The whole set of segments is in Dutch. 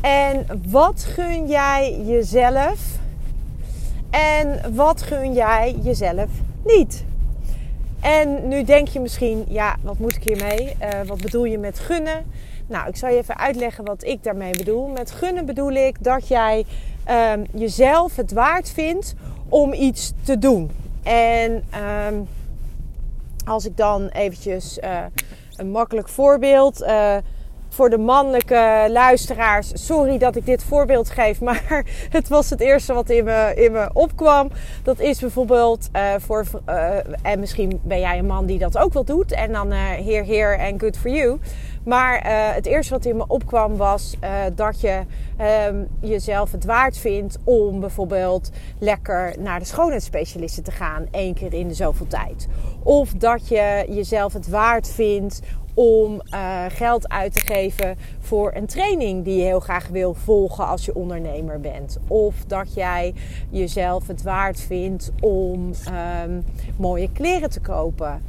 En wat gun jij jezelf? En wat gun jij jezelf niet? En nu denk je misschien, ja, wat moet ik hiermee? Uh, wat bedoel je met gunnen? Nou, ik zal je even uitleggen wat ik daarmee bedoel. Met gunnen bedoel ik dat jij um, jezelf het waard vindt om iets te doen. En um, als ik dan eventjes uh, een makkelijk voorbeeld. Uh, voor de mannelijke luisteraars, sorry dat ik dit voorbeeld geef, maar het was het eerste wat in me, in me opkwam. Dat is bijvoorbeeld uh, voor, uh, en misschien ben jij een man die dat ook wel doet, en dan uh, heer, heer en good for you. Maar het eerste wat in me opkwam was dat je um, jezelf het waard vindt om bijvoorbeeld lekker naar de schoonheidsspecialisten te gaan, één keer in de zoveel tijd. Of dat je jezelf het waard vindt om uh, geld uit te geven voor een training die je heel graag wil volgen als je ondernemer bent. Of dat jij jezelf het waard vindt om um, mooie kleren te kopen.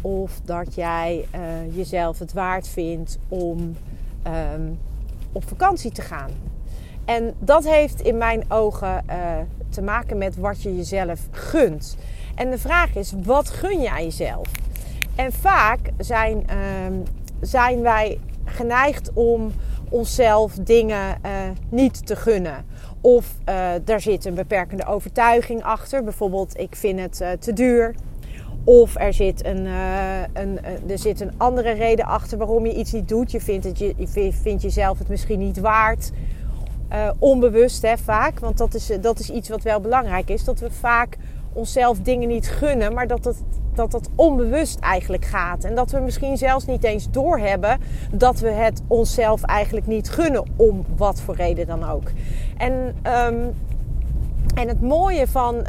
Of dat jij uh, jezelf het waard vindt om um, op vakantie te gaan. En dat heeft in mijn ogen uh, te maken met wat je jezelf gunt. En de vraag is, wat gun aan jezelf? En vaak zijn, uh, zijn wij geneigd om onszelf dingen uh, niet te gunnen. Of uh, daar zit een beperkende overtuiging achter. Bijvoorbeeld, ik vind het uh, te duur. Of er zit een, een, er zit een andere reden achter waarom je iets niet doet. Je vindt, je vindt jezelf het misschien niet waard. onbewust hè, vaak. Want dat is, dat is iets wat wel belangrijk is. Dat we vaak onszelf dingen niet gunnen, maar dat het, dat het onbewust eigenlijk gaat. En dat we misschien zelfs niet eens doorhebben dat we het onszelf eigenlijk niet gunnen, om wat voor reden dan ook. En, um, en het mooie van, uh,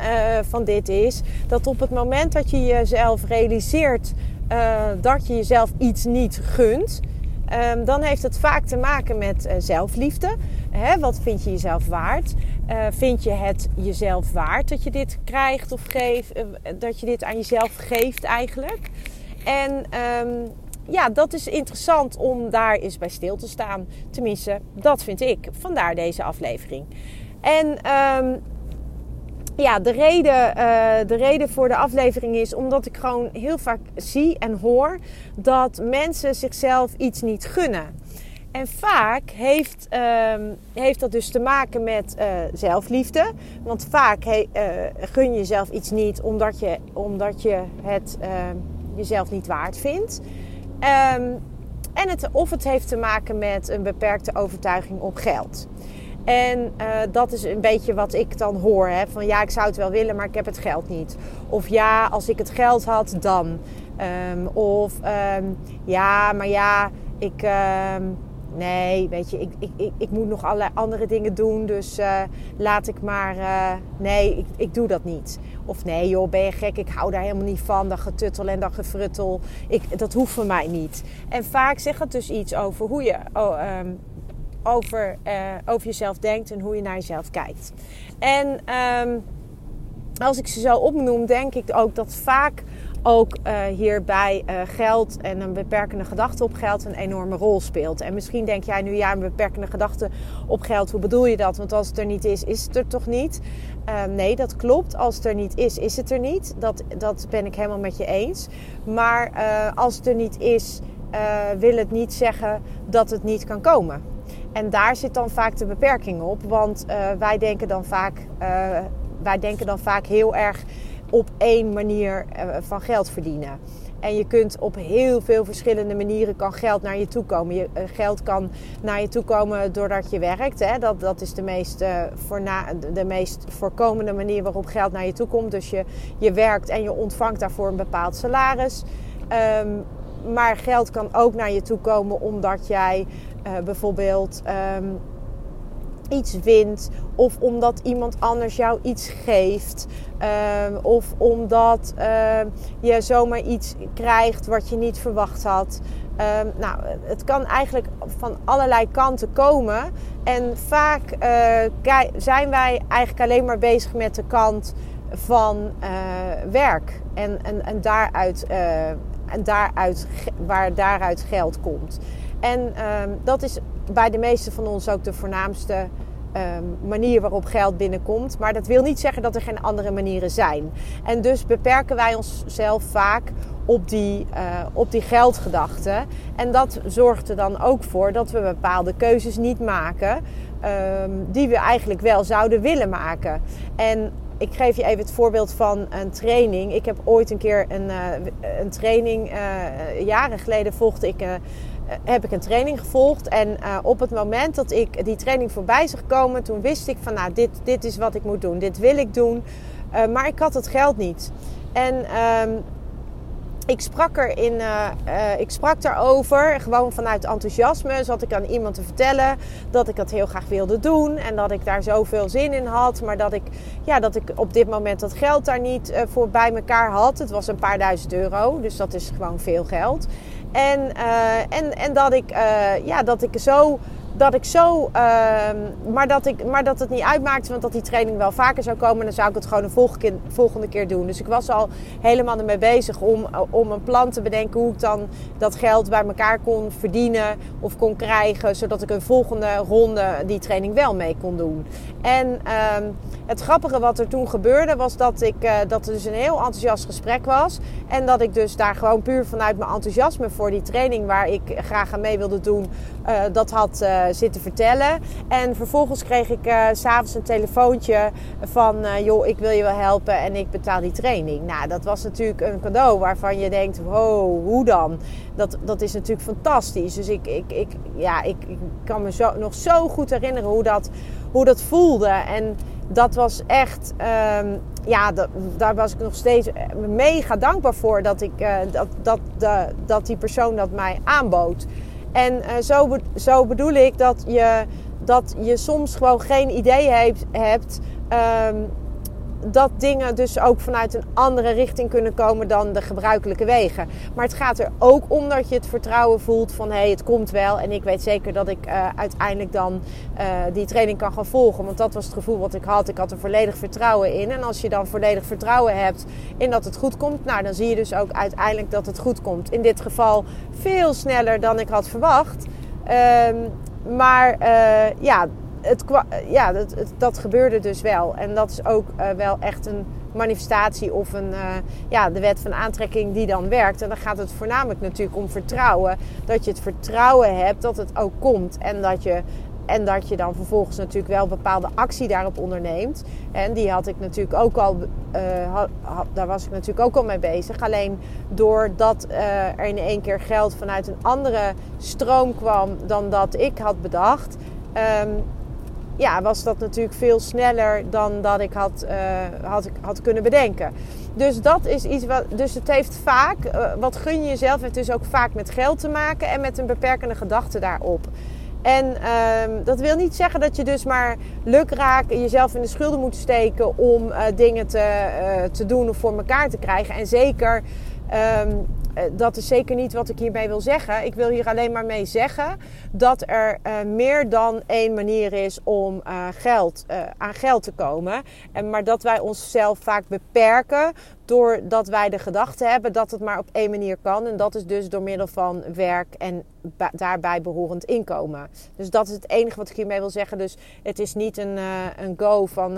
van dit is dat op het moment dat je jezelf realiseert uh, dat je jezelf iets niet gunt. Um, dan heeft het vaak te maken met uh, zelfliefde. Hè, wat vind je jezelf waard? Uh, vind je het jezelf waard dat je dit krijgt of geeft, uh, dat je dit aan jezelf geeft eigenlijk? En um, ja, dat is interessant om daar eens bij stil te staan. Tenminste, dat vind ik. Vandaar deze aflevering. En um, ja, de reden, uh, de reden voor de aflevering is omdat ik gewoon heel vaak zie en hoor dat mensen zichzelf iets niet gunnen. En vaak heeft, uh, heeft dat dus te maken met uh, zelfliefde. Want vaak he, uh, gun je jezelf iets niet omdat je, omdat je het ehm, jezelf niet waard vindt. Um, en het, of het heeft te maken met een beperkte overtuiging op geld. En uh, dat is een beetje wat ik dan hoor. Hè? Van ja, ik zou het wel willen, maar ik heb het geld niet. Of ja, als ik het geld had, dan. Of ja, maar ja, ik. Nee, weet je, ik, ik, ik, ik, moet nog allerlei andere dingen doen. Dus uh, laat ik maar. Uh, nee, ik, ik doe dat niet. Of nee, joh, ben je gek? Ik hou daar helemaal niet van. Dat getuttel en dat gefruttel. Ik, dat hoeft voor mij niet. En vaak zegt het dus iets over hoe je. Oh, over, uh, over jezelf denkt en hoe je naar jezelf kijkt. En um, als ik ze zo opnoem, denk ik ook dat vaak ook uh, hierbij uh, geld en een beperkende gedachte op geld een enorme rol speelt. En misschien denk jij nu, ja, een beperkende gedachte op geld, hoe bedoel je dat? Want als het er niet is, is het er toch niet? Uh, nee, dat klopt. Als het er niet is, is het er niet. Dat, dat ben ik helemaal met je eens. Maar als het er niet is, wil het niet zeggen dat het niet kan komen. En daar zit dan vaak de beperking op. Want wij, denken dan vaak, wij denken dan vaak heel erg op één manier van geld verdienen. En je kunt op heel veel verschillende manieren kan geld naar je toe komen. Je, eh, geld kan naar je toe komen doordat je werkt. Hè? Dat, dat is de meest, uh, voorna, de meest voorkomende manier waarop geld naar je toe komt. Dus je, je werkt en je ontvangt daarvoor een bepaald salaris. Um, maar geld kan ook naar je toe komen omdat jij bijvoorbeeld um, iets wint. Of omdat iemand anders jou iets geeft. Ehm, of omdat uh, je zomaar iets krijgt wat je niet verwacht had. Um, nou, het kan eigenlijk van allerlei kanten komen. En vaak uh, zijn wij eigenlijk alleen maar bezig met de kant van uh, werk. En, en, en, daaruit, uh, en daaruit, waar daaruit geld komt. En dat is bij de meeste van ons ook de voornaamste um, manier waarop geld binnenkomt. Maar dat wil niet zeggen dat er geen andere manieren zijn. En dus beperken wij onszelf vaak op die, uh, op die geldgedachte. En dat zorgt er dan ook voor dat we bepaalde keuzes niet maken. Um, die we eigenlijk wel zouden willen maken. En ik geef je even het voorbeeld van een training. Ik heb ooit een keer een, uh, een training, uh, jaren geleden volgde ik eh, heb ik een training gevolgd. En uh, op het moment dat ik die training voorbij zag komen, toen wist ik van nou, dit, dit is wat ik moet doen. Dit wil ik doen. Uh, maar ik had het geld niet. En um, ik sprak er in, ik sprak daarover, gewoon vanuit enthousiasme. Zat ik aan iemand te vertellen dat ik dat heel graag wilde doen. En dat ik daar zoveel zin in had. Maar dat ik, ja, dat ik op dit moment dat geld daar niet voor bij elkaar had. Het was een paar duizend euro, dus dat is gewoon veel geld. En, uh, en, en dat, ik, uh, ja, dat ik zo. Dat ik zo. Uh, maar, dat ik, maar dat het niet uitmaakte, want dat die training wel vaker zou komen. Dan zou ik het gewoon de volgende keer, volgende keer doen. Dus ik was al helemaal ermee bezig om, om een plan te bedenken hoe ik dan dat geld bij elkaar kon verdienen of kon krijgen. Zodat ik een volgende ronde die training wel mee kon doen. En ehm, het grappige wat er toen gebeurde was dat, ik, uh, dat er dus een heel enthousiast gesprek was. En dat ik dus daar gewoon puur vanuit mijn enthousiasme voor die training waar ik graag aan mee wilde doen, uh, dat had uh, zitten vertellen. En vervolgens kreeg ik s'avonds een telefoontje van joh, ik wil je wel helpen en ik betaal die training. Nou, dat was natuurlijk een cadeau waarvan je denkt, wow, hoe dan? Dat, dat is natuurlijk fantastisch. Dus ik, ik, ik, ja, ik, ik kan me zo, nog zo goed herinneren hoe dat, hoe dat voelde. En dat was echt, um, ja, daar was ik nog steeds mega dankbaar voor dat, ik, dat, dat, dat die persoon dat mij aanbood. En uh, zo, zo bedoel ik dat je, dat je soms gewoon geen idee heeft, hebt um, dat dingen dus ook vanuit een andere richting kunnen komen dan de gebruikelijke wegen. Maar het gaat er ook om dat je het vertrouwen voelt van hé, hey, het komt wel. En ik weet zeker dat ik uh, uiteindelijk dan uh, die training kan gaan volgen. Want dat was het gevoel wat ik had. Ik had er volledig vertrouwen in. En als je dan volledig vertrouwen hebt in dat het goed komt, nou dan zie je dus ook uiteindelijk dat het goed komt. In dit geval veel sneller dan ik had verwacht. Um, maar uh, ja, het, ja, dat, dat gebeurde dus wel. En dat is ook uh, wel echt een manifestatie of een, uh, ja, de wet van aantrekking die dan werkt. En dan gaat het voornamelijk natuurlijk om vertrouwen. Dat je het vertrouwen hebt dat het ook komt. En dat je, en dat je dan vervolgens natuurlijk wel bepaalde actie daarop onderneemt. En die had ik natuurlijk ook al, had, daar was ik natuurlijk ook al mee bezig. Alleen doordat er in één keer geld vanuit een andere stroom kwam dan dat ik had bedacht. Um, ja, was dat natuurlijk veel sneller dan dat ik had, uh, had, had kunnen bedenken. Dus dat is iets wat. Dus het heeft vaak, uh, wat gun je jezelf, heeft dus ook vaak met geld te maken en met een beperkende gedachte daarop. En um, dat wil niet zeggen dat je dus maar lukraak jezelf in de schulden moet steken om uh, dingen te, te doen of voor elkaar te krijgen. En zeker um, dat is zeker niet wat ik hiermee wil zeggen. Ik wil hier alleen maar mee zeggen dat er uh, meer dan één manier is om uh, geld, aan geld te komen. En, maar dat wij onszelf vaak beperken doordat wij de gedachte hebben dat het maar op één manier kan. En dat is dus door middel van werk en daarbij behorend inkomen. Dus dat is het enige wat ik hiermee wil zeggen. Dus het is niet een, een go van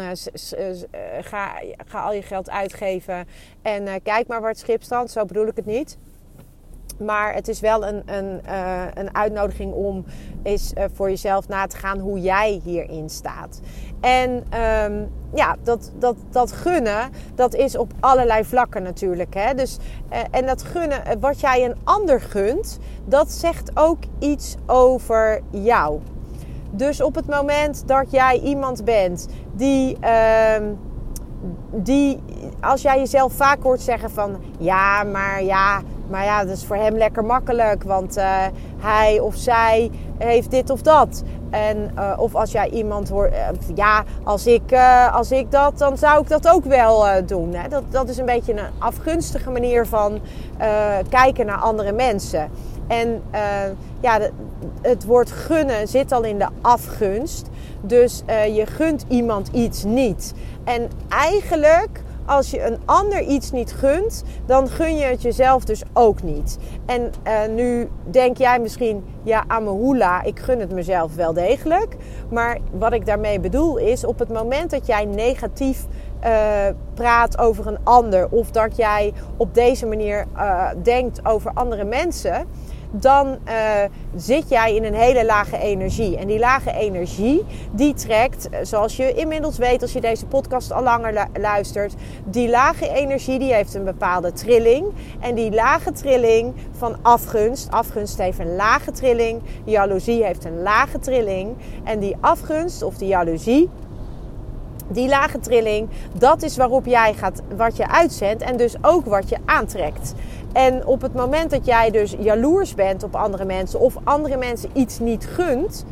ga, ga al je geld uitgeven en kijk maar waar het schip strandt. Zo bedoel ik het niet. Maar het is wel een, een, uh, een uitnodiging om eens uh, voor jezelf na te gaan hoe jij hierin staat. En um, ja, dat, dat, dat gunnen, dat is op allerlei vlakken natuurlijk. Hè? Dus, uh, en dat gunnen, wat jij een ander gunt, dat zegt ook iets over jou. Dus op het moment dat jij iemand bent die, uh, die als jij jezelf vaak hoort zeggen van ja, maar ja, maar ja, dat is voor hem lekker makkelijk, want uh, hij of zij heeft dit of dat. En, uh, of als jij iemand hoort, uh, ja, als ik, als ik dat, dan zou ik dat ook wel doen. Hè? Dat, dat is een beetje een afgunstige manier van kijken naar andere mensen. En ja, het woord gunnen zit al in de afgunst. Dus je gunt iemand iets niet. En eigenlijk als je een ander iets niet gunt, dan gun je het jezelf dus ook niet. En uh, nu denk jij misschien, ja, amahula, ik gun het mezelf wel degelijk. Maar wat ik daarmee bedoel is, op het moment dat jij negatief uh, praat over een ander, of dat jij op deze manier uh, denkt over andere mensen dan uh, zit jij in een hele lage energie. En die lage energie, die trekt, eh, zoals je inmiddels weet als je deze podcast al langer luistert, die lage energie die heeft een bepaalde trilling. En die lage trilling van afgunst, afgunst heeft een lage trilling, jaloezie heeft een lage trilling. En die afgunst of die jaloezie, die lage trilling, dat is waarop jij gaat, wat je uitzendt en dus ook wat je aantrekt. En op het moment dat jij dus jaloers bent op andere mensen of andere mensen iets niet gunt,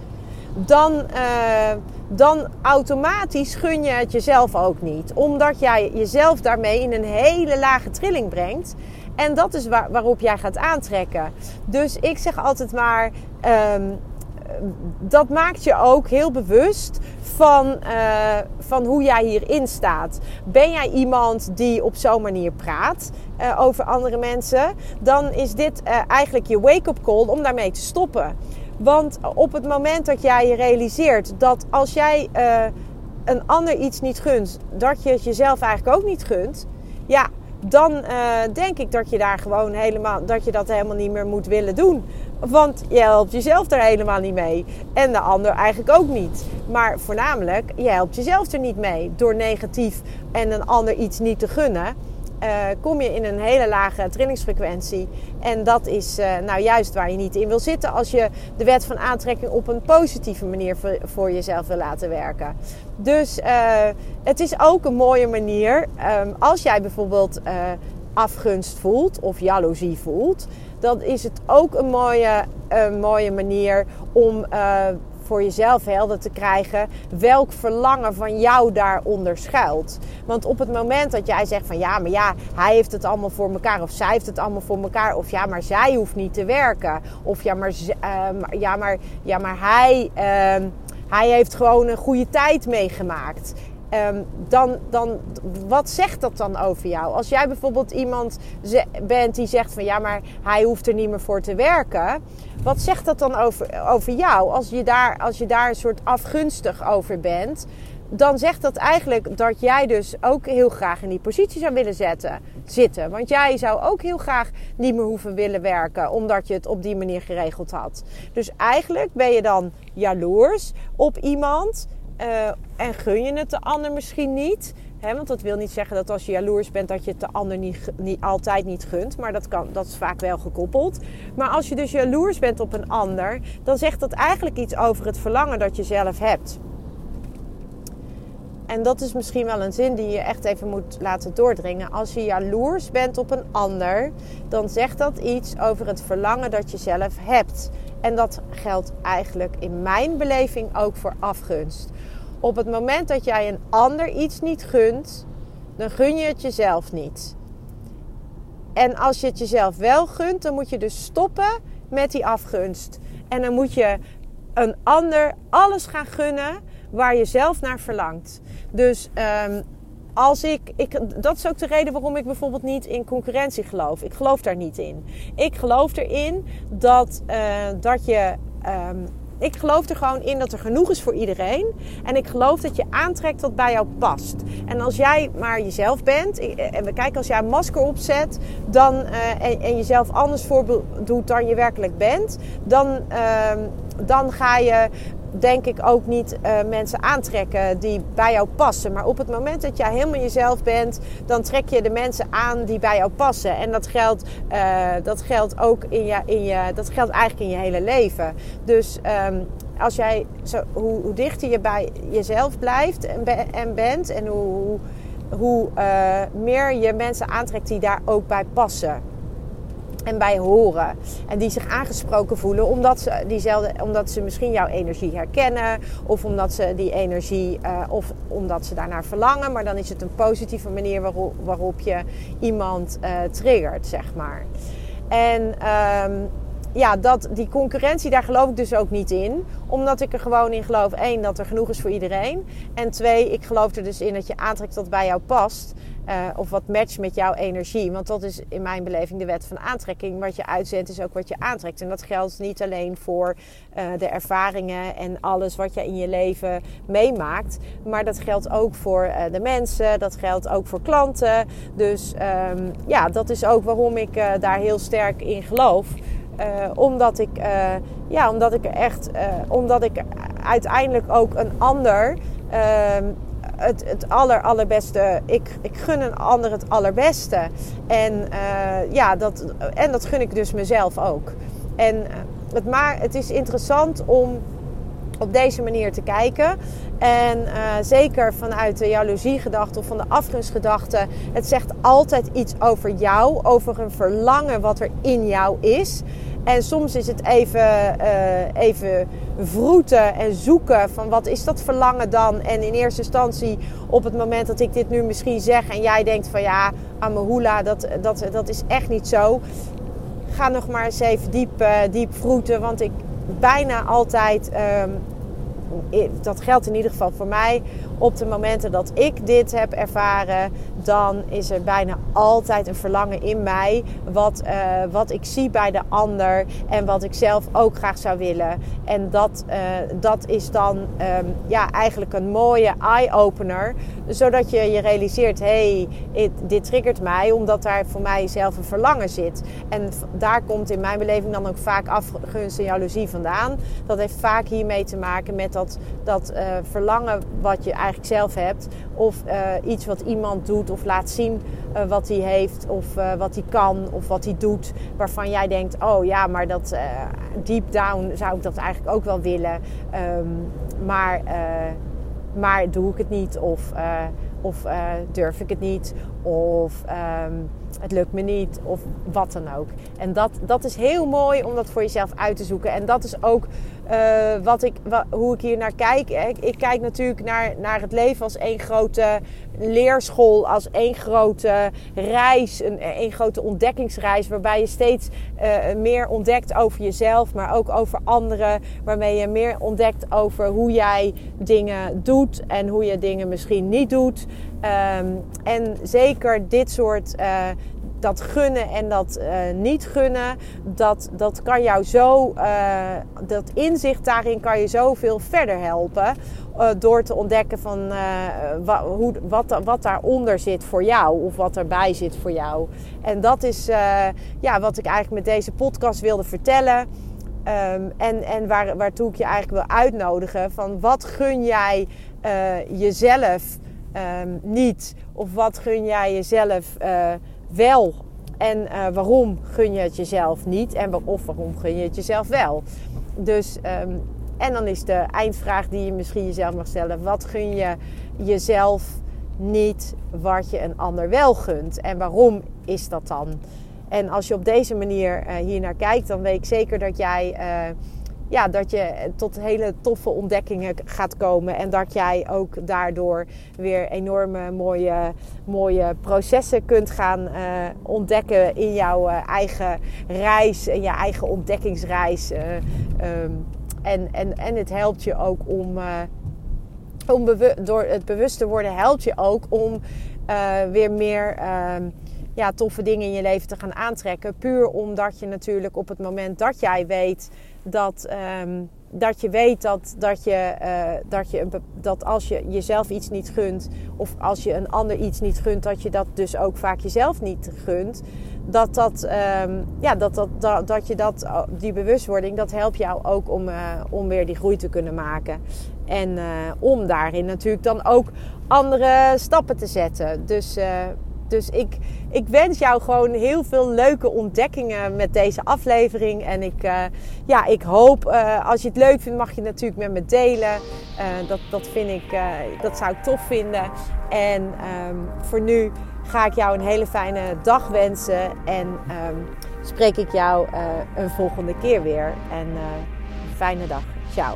dan, uh, dan automatisch gun je het jezelf ook niet. Omdat jij jezelf daarmee in een hele lage trilling brengt. En dat is waar, waarop jij gaat aantrekken. Dus ik zeg altijd maar. Um, dat maakt je ook heel bewust van, uh, van hoe jij hierin staat. Ben jij iemand die op zo'n manier praat uh, over andere mensen, dan is dit uh, eigenlijk je wake-up call om daarmee te stoppen. Want op het moment dat jij je realiseert dat als jij een ander iets niet gunt, dat je het jezelf eigenlijk ook niet gunt, ja, dan denk ik dat je daar gewoon helemaal, dat je dat helemaal niet meer moet willen doen. Want je helpt jezelf er helemaal niet mee. En de ander eigenlijk ook niet. Maar voornamelijk, je helpt jezelf er niet mee. Door negatief en een ander iets niet te gunnen. Uh, kom je in een hele lage trillingsfrequentie. En dat is uh, nou juist waar je niet in wil zitten als je de wet van aantrekking op een positieve manier voor, jezelf wil laten werken. Dus uh, het is ook een mooie manier um, als jij bijvoorbeeld afgunst voelt of jaloezie voelt dan is het ook een mooie, een mooie manier om voor jezelf helder te krijgen welk verlangen van jou daaronder schuilt. Want op het moment dat jij zegt van ja, maar ja, hij heeft het allemaal voor elkaar of zij heeft het allemaal voor elkaar of ja, maar zij hoeft niet te werken of ja, maar, uh, ja, maar, ja, maar hij, uh, hij heeft gewoon een goede tijd meegemaakt. Um, dan, dan, wat zegt dat dan over jou? Als jij bijvoorbeeld iemand bent die zegt van ja, maar hij hoeft er niet meer voor te werken. Wat zegt dat dan over, over jou? Als je, daar, als je daar een soort afgunstig over bent, dan zegt dat eigenlijk dat jij dus ook heel graag in die positie zou willen zetten, zitten. Want jij zou ook heel graag niet meer hoeven willen werken, omdat je het op die manier geregeld had. Dus eigenlijk ben je dan jaloers op iemand uh, en gun je het de ander misschien niet. Want dat wil niet zeggen dat als je jaloers bent dat je het de ander niet, niet, altijd niet gunt. Maar dat, kan, dat is vaak wel gekoppeld. Maar als je dus jaloers bent op een ander, dan zegt dat eigenlijk iets over het verlangen dat je zelf hebt. En dat is misschien wel een zin die je echt even moet laten doordringen. Als je jaloers bent op een ander, dan zegt dat iets over het verlangen dat je zelf hebt. En dat geldt eigenlijk in mijn beleving ook voor afgunst. Op het moment dat jij een ander iets niet gunt, dan gun je het jezelf niet. En als je het jezelf wel gunt, dan moet je dus stoppen met die afgunst. En dan moet je een ander alles gaan gunnen waar je zelf naar verlangt. Dus um, als ik, ik, dat is ook de reden waarom ik bijvoorbeeld niet in concurrentie geloof. Ik geloof daar niet in. Ik geloof erin dat, uh, dat je um, ik geloof er gewoon in dat er genoeg is voor iedereen. En ik geloof dat je aantrekt wat bij jou past. En als jij maar jezelf bent, en we kijken als jij een masker opzet dan, uh, en, jezelf anders voordoet dan je werkelijk bent, dan, uh, dan ga je denk ik ook niet uh, mensen aantrekken die bij jou passen. Maar op het moment dat jij helemaal jezelf bent, dan trek je de mensen aan die bij jou passen. En dat geldt, uh, dat geldt ook in je, in je, dat geldt eigenlijk in je hele leven. Dus um, als jij zo, hoe, hoe, dichter je bij jezelf blijft en, be, en bent, en hoe, hoe uh, meer je mensen aantrekt die daar ook bij passen en bij horen. En die zich aangesproken voelen omdat ze, diezelfde, omdat ze misschien jouw energie herkennen. Of omdat ze die energie, uh, of omdat ze daarnaar verlangen. Maar dan is het een positieve manier waarop, je iemand uh, triggert, zeg maar. En um, ja, dat, die concurrentie, daar geloof ik dus ook niet in. Omdat ik er gewoon in geloof, één, dat er genoeg is voor iedereen. En twee, ik geloof er dus in dat je aantrekt wat bij jou past. Uh, of wat matcht met jouw energie. Want dat is in mijn beleving de wet van aantrekking. Wat je uitzendt is ook wat je aantrekt. En dat geldt niet alleen voor uh, de ervaringen en alles wat je in je leven meemaakt. Maar dat geldt ook voor uh, de mensen. Dat geldt ook voor klanten. Dus um, ja, dat is ook waarom ik daar heel sterk in geloof. Uh, omdat ik, uh, ja, omdat ik echt, uh, omdat ik uiteindelijk ook een ander ehm, het, het aller, allerbeste. Ik, ik gun een ander het allerbeste. En, ja, dat, en dat gun ik dus mezelf ook. En het, maar, het is interessant om op deze manier te kijken. En zeker vanuit de jaloeziegedachte of van de afgunstgedachte. Het zegt altijd iets over jou, over een verlangen wat er in jou is. En soms is het even, uh, even vroeten en zoeken van wat is dat verlangen dan. En in eerste instantie op het moment dat ik dit nu misschien zeg en jij denkt van ja, Amahula, dat, dat, dat is echt niet zo. Ga nog maar eens even diep, uh, diep vroeten, want ik bijna altijd... Um, dat geldt in ieder geval voor mij. Op de momenten dat ik dit heb ervaren, dan is er bijna altijd een verlangen in mij. Wat, uh, wat ik zie bij de ander en wat ik zelf ook graag zou willen. En dat, uh, dat is dan um, ja, eigenlijk een mooie eye-opener. Zodat je je realiseert, hé, hey, dit triggert mij omdat daar voor mij zelf een verlangen zit. En daar komt in mijn beleving dan ook vaak afgunst en jaloezie vandaan. Dat heeft vaak hiermee te maken met dat, dat uh, verlangen wat je eigenlijk zelf hebt. Of iets wat iemand doet of laat zien uh, wat hij heeft of uh, wat hij kan of wat hij doet. Waarvan jij denkt, oh ja, maar dat deep down zou ik dat eigenlijk ook wel willen. Um, maar, maar doe ik het niet of, of durf ik het niet of um, het lukt me niet of wat dan ook. En dat, dat is heel mooi om dat voor jezelf uit te zoeken. En dat is ook uh, wat ik, hoe ik hier naar kijk. Ik, ik, kijk natuurlijk naar, naar het leven als één grote leerschool, als één grote reis, een één grote ontdekkingsreis, waarbij je steeds uh, meer ontdekt over jezelf, maar ook over anderen, waarmee je meer ontdekt over hoe jij dingen doet en hoe je dingen misschien niet doet. Um, en zeker dit soort uh, dat gunnen en dat uh, niet gunnen, dat, dat kan jou zo, uh, dat inzicht daarin kan je zoveel verder helpen. Uh, door te ontdekken van wa, hoe, wat, wat daaronder zit voor jou of wat erbij zit voor jou. En dat is ja, wat ik eigenlijk met deze podcast wilde vertellen. Um, en en waar, waartoe ik je eigenlijk wil uitnodigen van wat gun jij jezelf um, niet? Of wat gun jij jezelf wel en uh, waarom gun je het jezelf niet en of waarom gun je het jezelf wel. Dus, um, en dan is de eindvraag die je misschien jezelf mag stellen: wat gun je jezelf niet wat je een ander wel gunt? En waarom is dat dan? En als je op deze manier uh, hier naar kijkt, dan weet ik zeker dat jij. Uh, ja, dat je tot hele toffe ontdekkingen gaat komen. En dat jij ook daardoor weer enorme mooie, mooie processen kunt gaan uh, ontdekken in jouw uh, eigen reis. En je eigen ontdekkingsreis. Uh, um, en, en, en het helpt je ook om. om door het bewust te worden, helpt je ook om weer meer ehm, ja, toffe dingen in je leven te gaan aantrekken. Puur omdat je natuurlijk op het moment dat jij weet dat, um, dat je weet dat, dat, je, eh, dat, je, dat als je jezelf iets niet gunt, of als je een ander iets niet gunt, dat je dat dus ook vaak jezelf niet gunt. Dat, dat, ehm, ja, dat, dat, dat, dat je dat, oh, die bewustwording, dat helpt jou ook om, uh, om weer die groei te kunnen maken. En om daarin natuurlijk dan ook andere stappen te zetten. Dus dus ik, ik wens jou gewoon heel veel leuke ontdekkingen met deze aflevering. En ik, uh, ja, ik hoop, uh, als je het leuk vindt, mag je het natuurlijk met me delen. Uh, dat, dat, vind ik, dat zou ik tof vinden. En um, voor nu ga ik jou een hele fijne dag wensen. En um, spreek ik jou een volgende keer weer. En fijne dag. Ciao.